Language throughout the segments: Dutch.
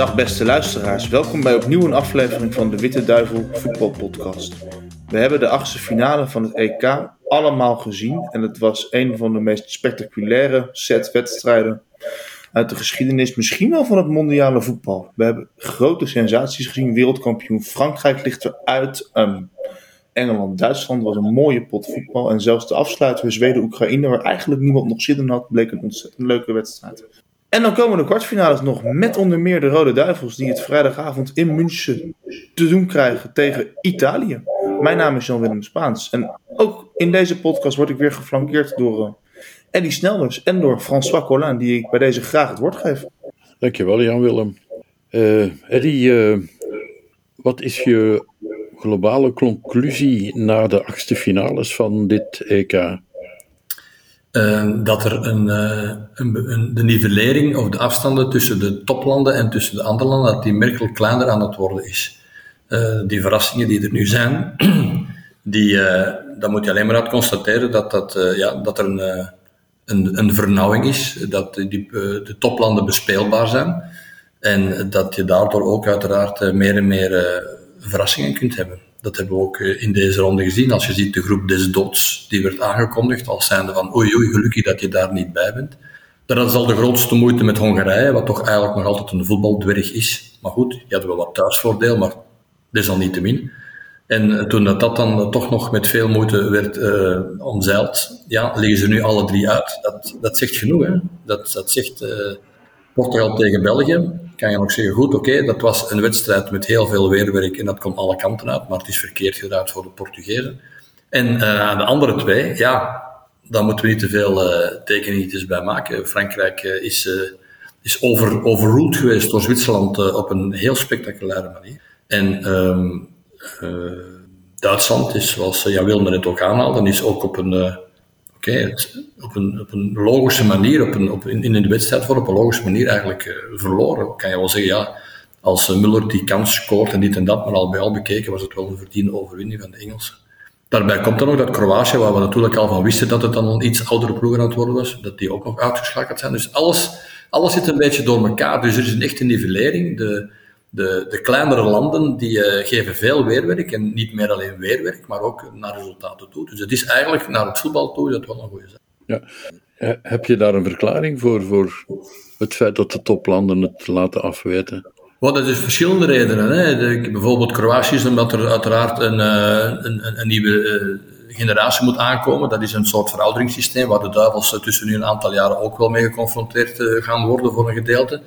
Dag beste luisteraars, welkom bij opnieuw een aflevering van de Witte Duivel voetbalpodcast. We hebben de achtste finale van het EK allemaal gezien en het was een van de meest spectaculaire set wedstrijden uit de geschiedenis, misschien wel van het mondiale voetbal. We hebben grote sensaties gezien, wereldkampioen Frankrijk ligt eruit, um, Engeland-Duitsland was een mooie pot voetbal en zelfs de afsluiter Zweden-Oekraïne, waar eigenlijk niemand nog zin in had, bleek een ontzettend leuke wedstrijd. En dan komen de kwartfinales nog met onder meer de Rode Duivels, die het vrijdagavond in München te doen krijgen tegen Italië. Mijn naam is Jan-Willem Spaans. En ook in deze podcast word ik weer geflankeerd door uh, Eddie Snelders en door François Collin, die ik bij deze graag het woord geef. Dankjewel, Jan-Willem. Uh, Eddie, uh, wat is je globale conclusie na de achtste finales van dit EK? Uh, dat er een, uh, een, een, de nivellering of de afstanden tussen de toplanden en tussen de andere landen, dat die merkelijk kleiner aan het worden is. Uh, die verrassingen die er nu zijn, die, dan moet je alleen maar uit constateren dat, dat, ja, dat er een, een, een vernauwing is, dat die, de toplanden bespeelbaar zijn en dat je daardoor ook uiteraard meer en meer verrassingen kunt hebben. Dat hebben we ook eh, in deze ronde gezien. Als je ziet de groep des doods, die werd aangekondigd als zijnde van oei oei, gelukkig dat je daar niet bij bent. Dat is al de grootste moeite met Hongarije, wat toch eigenlijk nog altijd een voetbaldwerg is. Maar goed, je had wel wat thuisvoordeel, maar desalniettemin. En eh, toen dat, dat dan toch nog met veel moeite werd omzeild, ja, liggen ze nu alle drie uit. Dat, dat zegt genoeg, hè. Dat, dat zegt Portugal tegen België kan je nog zeggen, goed, oké, dat was een wedstrijd met heel veel weerwerk en dat komt alle kanten uit, maar het is verkeerd gedraaid voor de Portugezen. En uh, de andere twee, ja, daar moeten we niet te veel uh, bij maken. Frankrijk uh, is, is over, overruled geweest door Zwitserland op een heel spectaculaire manier. En um, Duitsland is, zoals Jan Wilmer het ook aanhaalde, is ook op een okay, op, een, logische manier, op een, op, in, in de wedstrijd voor op een logische manier eigenlijk uh, verloren. Kan je wel zeggen, ja, als uh, Muller die kans scoort en dit en dat, maar al bij al bekeken was het wel een verdiende overwinning van de Engelsen. Daarbij komt dan nog dat Kroatië, waar we natuurlijk al van wisten dat het dan een iets oudere ploeg aan het worden was, dat die ook nog uitgeschakeld zijn. Dus alles, alles zit een beetje door elkaar. Dus er is een echte nivellering. De, de, de kleinere landen die uh, geven veel weerwerk en niet meer alleen weerwerk, maar ook naar resultaten toe. Dus het is eigenlijk naar het voetbal toe dat wel een goede zaak. Ja. Heb je daar een verklaring voor, voor het feit dat de toplanden het laten afweten? Well, dat is verschillende redenen. Hè. De, bijvoorbeeld Kroatië is omdat er uiteraard een, uh, een, een, nieuwe uh, generatie moet aankomen. Dat is een soort verouderingssysteem waar de duivels tussen nu een aantal jaren ook wel mee geconfronteerd gaan worden voor een gedeelte.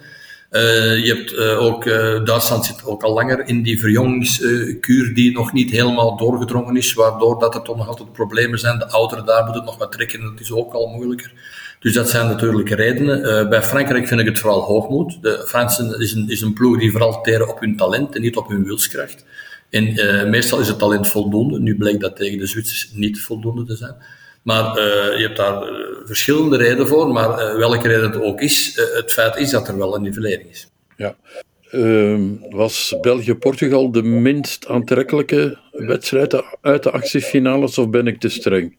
Uh, je hebt uh, ook, uh, Duitsland zit ook al langer in die verjongingskuur die nog niet helemaal doorgedrongen is, waardoor dat er toch nog altijd problemen zijn. De ouderen daar moeten nog wat trekken en dat is ook al moeilijker. Dus dat zijn natuurlijk redenen. bij Frankrijk vind ik het vooral hoogmoed. De Fransen is een, is een ploeg die vooral teren op hun talent en niet op hun wilskracht. En meestal is het talent voldoende. Nu blijkt dat tegen de Zwitsers niet voldoende te zijn. Maar uh, je hebt daar uh, verschillende redenen voor, maar uh, welke reden het ook is, het feit is dat er wel een nivellering is. Ja. Ehm, was België-Portugal de minst aantrekkelijke wedstrijd uit de actiefinales of ben ik te streng?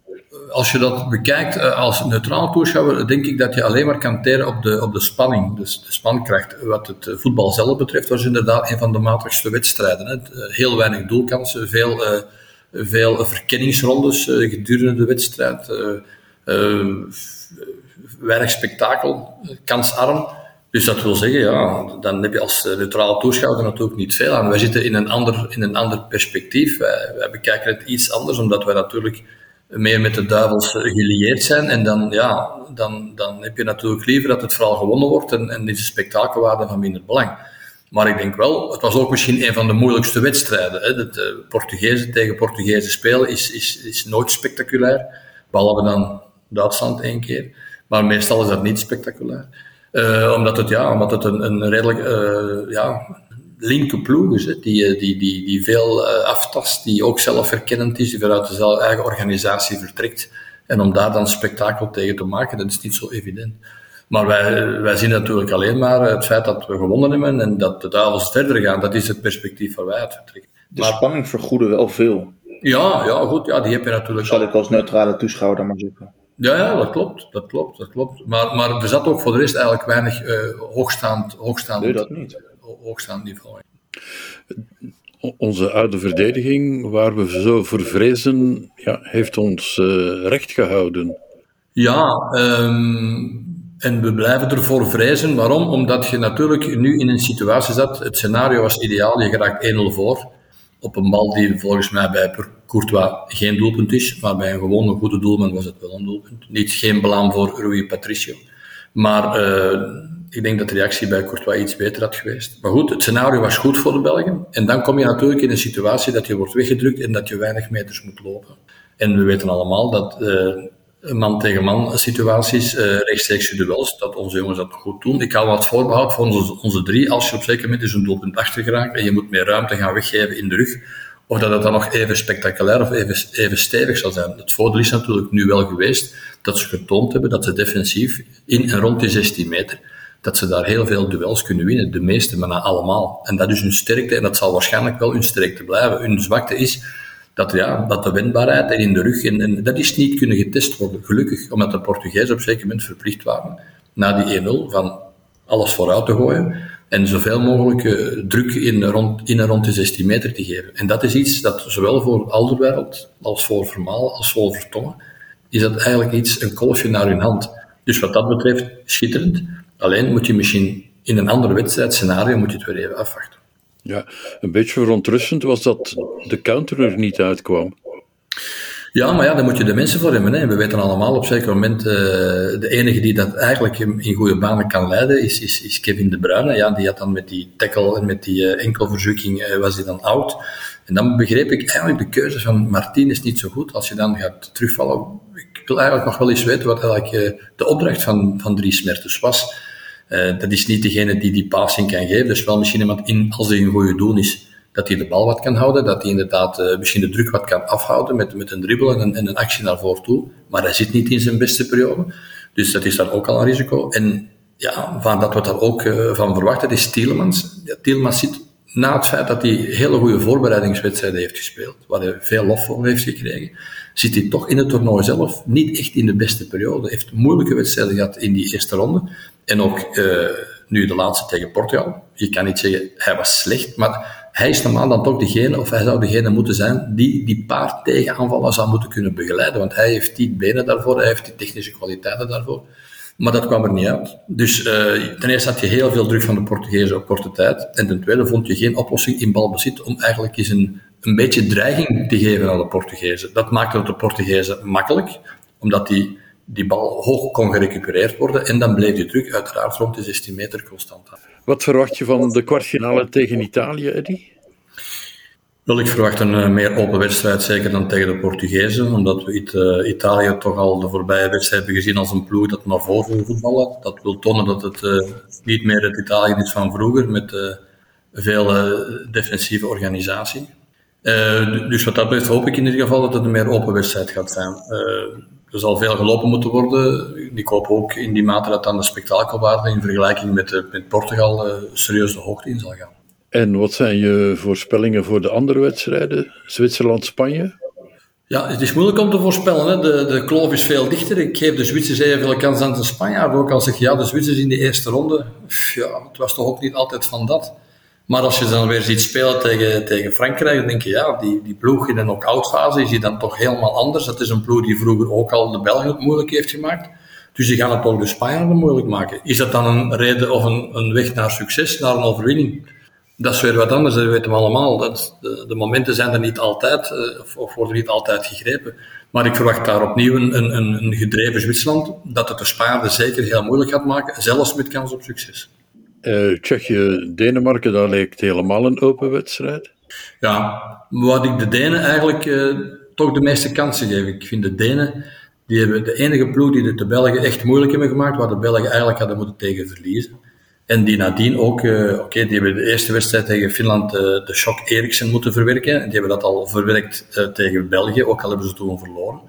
Als je dat bekijkt als neutraal toeschouwer, denk ik dat je alleen maar kan teren op de, op de spanning, dus de spankracht. Wat het voetbal zelf betreft, was inderdaad een van de matigste wedstrijden. Hè. Heel weinig doelkansen, veel veel verkenningsrondes uh, gedurende de wedstrijd. Uh, weinig spektakel, kansarm. Dus dat wil zeggen, ja, dan heb je als neutrale toeschouwer natuurlijk niet veel aan. Wij zitten in een ander, in een ander perspectief. Wij, wij bekijken het iets anders, omdat wij natuurlijk meer met de duivels gelieerd zijn. En dan, ja, dan, dan heb je natuurlijk liever dat het vooral gewonnen wordt en, en is de spektakelwaarde van minder belang. Maar ik denk wel, het was ook misschien een van de moeilijkste wedstrijden. Hè. Uh, Portugezen tegen Portugezen spelen is, is, is nooit spectaculair. Behalve dan Duitsland één keer. Maar meestal is dat niet spectaculair. Uh, omdat het, ja, omdat het een, een redelijk uh, ja, linker ploeg is. Die, die, die, die veel aftast, die ook zelfherkennend is, die vanuit de eigen organisatie vertrekt. En om daar dan spektakel tegen te maken, dat is niet zo evident. Maar wij, wij zien natuurlijk alleen maar het feit dat we gewonnen hebben en dat de duivels verder gaan. Dat is het perspectief waar wij uit vertrekken. De maar, spanning vergoeden wel veel. Ja, ja, goed. Ja, die heb je natuurlijk. Zal ik als neutrale toeschouwer dan maar zeggen. Ja, ja, dat klopt. Dat klopt, dat klopt. Maar, maar er zat ook voor de rest eigenlijk weinig uh, hoogstaand... hoogstaand nee, dat niet. hoogstaand niveau. Onze oude verdediging, waar we zo voor vrezen, ja, heeft ons recht gehouden. Ja, um, en we blijven ervoor vrezen. Waarom? Omdat je natuurlijk nu in een situatie zat. Het scenario was ideaal. Je geraakt 1-0 voor. Op een bal die volgens mij bij Courtois geen doelpunt is. Maar bij een gewone goede doelman was het wel een doelpunt. Niet geen belang voor Rui Patricio. Maar uh, ik denk dat de reactie bij Courtois iets beter had geweest. Maar goed, het scenario was goed voor de Belgen. En dan kom je natuurlijk in een situatie dat je wordt weggedrukt en dat je weinig meters moet lopen. En we weten allemaal dat uh, man tegen man situaties, uh, rechtstreekse duels, dat onze jongens dat goed doen. Ik hou wat voorbehoud voor onze, onze drie, als je op zeker moment dus een doelpunt achter geraakt en je moet meer ruimte gaan weggeven in de rug, of dat het dan nog even spectaculair of even, even stevig zal zijn. Het voordeel is natuurlijk nu wel geweest dat ze getoond hebben dat ze defensief in en rond die 16 meter, dat ze daar heel veel duels kunnen winnen, de meeste, maar allemaal. En dat is hun sterkte en dat zal waarschijnlijk wel hun sterkte blijven. Hun zwakte is dat, ja, dat de wendbaarheid en in de rug, en, en, dat is niet kunnen getest worden, gelukkig, omdat de Portugezen op zeker moment verplicht waren, na die 1-0, van alles vooruit te gooien en zoveel mogelijk uh, druk in, rond, in en rond de 16 meter te geven. En dat is iets dat zowel voor Alderwereld als voor Vermaal als voor Vertongen, is dat eigenlijk iets, een kolfje naar hun hand. Dus wat dat betreft, schitterend. Alleen moet je misschien in een andere wedstrijdscenario moet je het weer even afwachten. Ja, een beetje verontrustend was dat de counter er niet uitkwam. Ja, maar ja, daar moet je de mensen voor hebben. Hè. We weten allemaal op een zeker moment, uh, de enige die dat eigenlijk in goede banen kan leiden, is, is, is Kevin De Bruyne. Ja, die had dan met die tackle en met die uh, enkelverzoeking, uh, was hij dan oud. En dan begreep ik eigenlijk de keuze van Martinez niet zo goed. Als je dan gaat terugvallen, ik wil eigenlijk nog wel eens weten wat eigenlijk de opdracht van, van Dries Mertens was. Uh, dat is niet degene die die passing kan geven. Dus wel misschien iemand in, als hij een goede doel is, dat hij de bal wat kan houden, dat hij inderdaad uh, misschien de druk wat kan afhouden met, met een dribbel en en een actie naar voren toe. Maar hij zit niet in zijn beste periode. Dus dat is dan ook al een risico. En ja, van dat we daar ook uh, van verwachten, is Tielemans. Ja, Tielemans zit na het feit dat hij hele goede voorbereidingswedstrijden heeft gespeeld, waar hij veel lof voor heeft gekregen, zit hij toch in het toernooi zelf niet echt in de beste periode. Heeft moeilijke wedstrijden gehad in die eerste ronde. En ook uh, nu de laatste tegen Portugal. Je kan niet zeggen, hij was slecht, maar hij is normaal dan toch degene, of hij zou degene moeten zijn, die die paar tegenaanvallen zou moeten kunnen begeleiden. Want hij heeft die benen daarvoor, hij heeft die technische kwaliteiten daarvoor. Maar dat kwam er niet uit. Dus uh, ten eerste had je heel veel druk van de Portugezen op korte tijd. En ten tweede vond je geen oplossing in balbezit om eigenlijk eens een, een beetje dreiging te geven aan de Portugezen. Dat maakte het de Portugezen makkelijk, omdat die die bal hoog kon gerecupereerd worden. En dan bleef die druk uiteraard rond de 16 meter constant. Wat verwacht je van de kwartfinale tegen Italië, Eddie? Wel, ik verwacht een uh, meer open wedstrijd, zeker dan tegen de Portugezen, omdat we uh, Italië toch al de voorbije wedstrijd hebben gezien als een ploeg dat naar voren wil voetballen. Dat wil tonen dat het uh, niet meer het Italië is van vroeger, met veel defensieve organisatie. dus wat dat betreft hoop ik in ieder geval dat het een meer open wedstrijd gaat zijn. er zal veel gelopen moeten worden. Ik hoop ook in die mate dat dan de spektakelwaarde in vergelijking met, met Portugal serieus de hoogte in zal gaan. En wat zijn je voorspellingen voor de andere wedstrijden? Zwitserland-Spanje? Ja, het is moeilijk om te voorspellen. Hè. De, de kloof is veel dichter. Ik geef de Zwitsers evenveel kans aan de Spanjaarden. Ook al zeg je, ja, de Zwitsers in de eerste ronde. Ja, het was toch ook niet altijd van dat. Maar als je dan weer ziet spelen tegen, tegen Frankrijk, dan denk je, ja, die, die ploeg in de knock-out fase is die dan toch helemaal anders. Dat is een ploeg die vroeger ook al de Belgen het moeilijk heeft gemaakt. Dus die gaan het toch de Spanjaarden moeilijk maken. Is dat dan een reden of een, een weg naar succes, naar een overwinning? Dat is weer wat anders, dat weten we allemaal. Dat, de, de momenten zijn er niet altijd, uh, of, of, worden niet altijd gegrepen. Maar ik verwacht daar opnieuw een, een, een gedreven Zwitserland, dat het de Spaarden zeker heel moeilijk gaat maken, zelfs met kans op succes. Uh, Tsjechië-Denemarken, dat lijkt helemaal een open wedstrijd. Ja, wat ik de Denen eigenlijk uh, toch de meeste kansen geef. Ik vind de Denen, die hebben de enige ploeg die het de Belgen echt moeilijk hebben gemaakt, waar de Belgen eigenlijk hadden moeten tegen verliezen. En die nadien ook, uh, oké, die hebben de eerste wedstrijd tegen Finland uh, de shock Eriksen moeten verwerken. Die hebben dat al verwerkt uh, tegen België, ook al hebben ze toen verloren.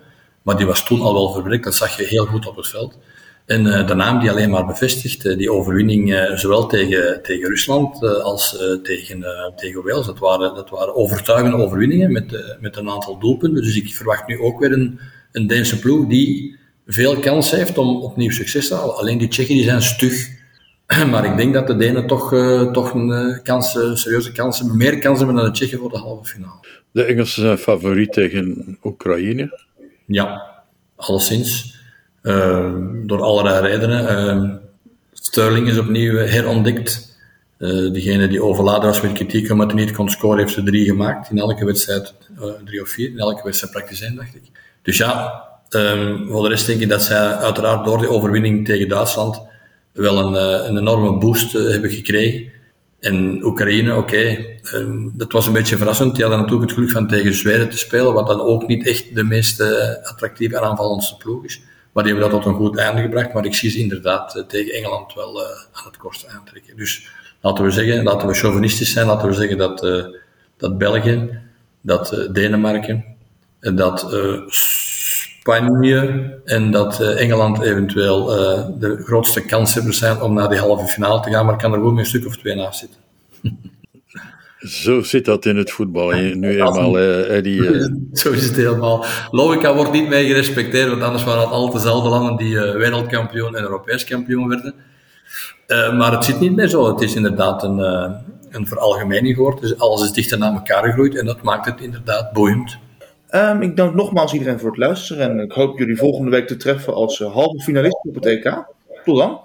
Maar die was toen al wel verwerkt, dat zag je heel goed op het veld. En de naam die alleen maar bevestigt, die overwinning zowel tegen, tegen Rusland als tegen, tegen Wales. Dat waren, dat waren overtuigende overwinningen met, met een aantal doelpunten. Dus ik verwacht nu ook weer een, een Deense ploeg die veel kans heeft om opnieuw succes te halen. Alleen die Tsjechen die zijn stug Maar ik denk dat de Denen toch, uh, toch een uh, kans, serieuze kansen, meer kansen hebben dan de Tsjechen voor de halve finale. De Engelsen zijn favoriet tegen Oekraïne? Ja, alleszins. Uh, door allerlei redenen. Sterling is opnieuw herontdekt. degene die overladen was met kritiek omdat hij niet kon scoren, heeft er drie gemaakt. In elke wedstrijd, drie of vier, in elke wedstrijd praktisch één, dacht ik. Dus ja, um, voor de rest denk ik dat zij uiteraard door de overwinning tegen Duitsland wel een, eh, een enorme boost eh, hebben gekregen. En Oekraïne, oké, ehm, dat was een beetje verrassend. Die hadden natuurlijk het geluk van tegen Zweden te spelen, wat dan ook niet echt de meest uh, attractieve en aanvallendste ploeg is. Maar die hebben dat tot een goed einde gebracht. Maar ik zie ze inderdaad tegen Engeland wel aan het kortste aantrekken. Dus laten we zeggen, laten we chauvinistisch zijn, laten we zeggen dat, dat België, dat Denemarken, dat Spanje en dat uh, Engeland eventueel uh, de grootste kanshebbers zijn om naar die halve finale te gaan, maar kan er gewoon een stuk of twee naast zitten. Zo zit dat in het voetbal nu eenmaal, Eddie. Zo is het helemaal. Logica wordt niet mee gerespecteerd, want anders waren het altijd dezelfde landen die uh, wereldkampioen en Europees kampioen werden. Uh, maar het zit niet meer zo. Het is inderdaad een, uh, een veralgemening geworden. Dus alles is dichter naar elkaar gegroeid en dat maakt het inderdaad boeiend. Um, ik dank nogmaals iedereen voor het luisteren en ik hoop jullie volgende week te treffen als uh, halve finalist op het EK. Tot dan.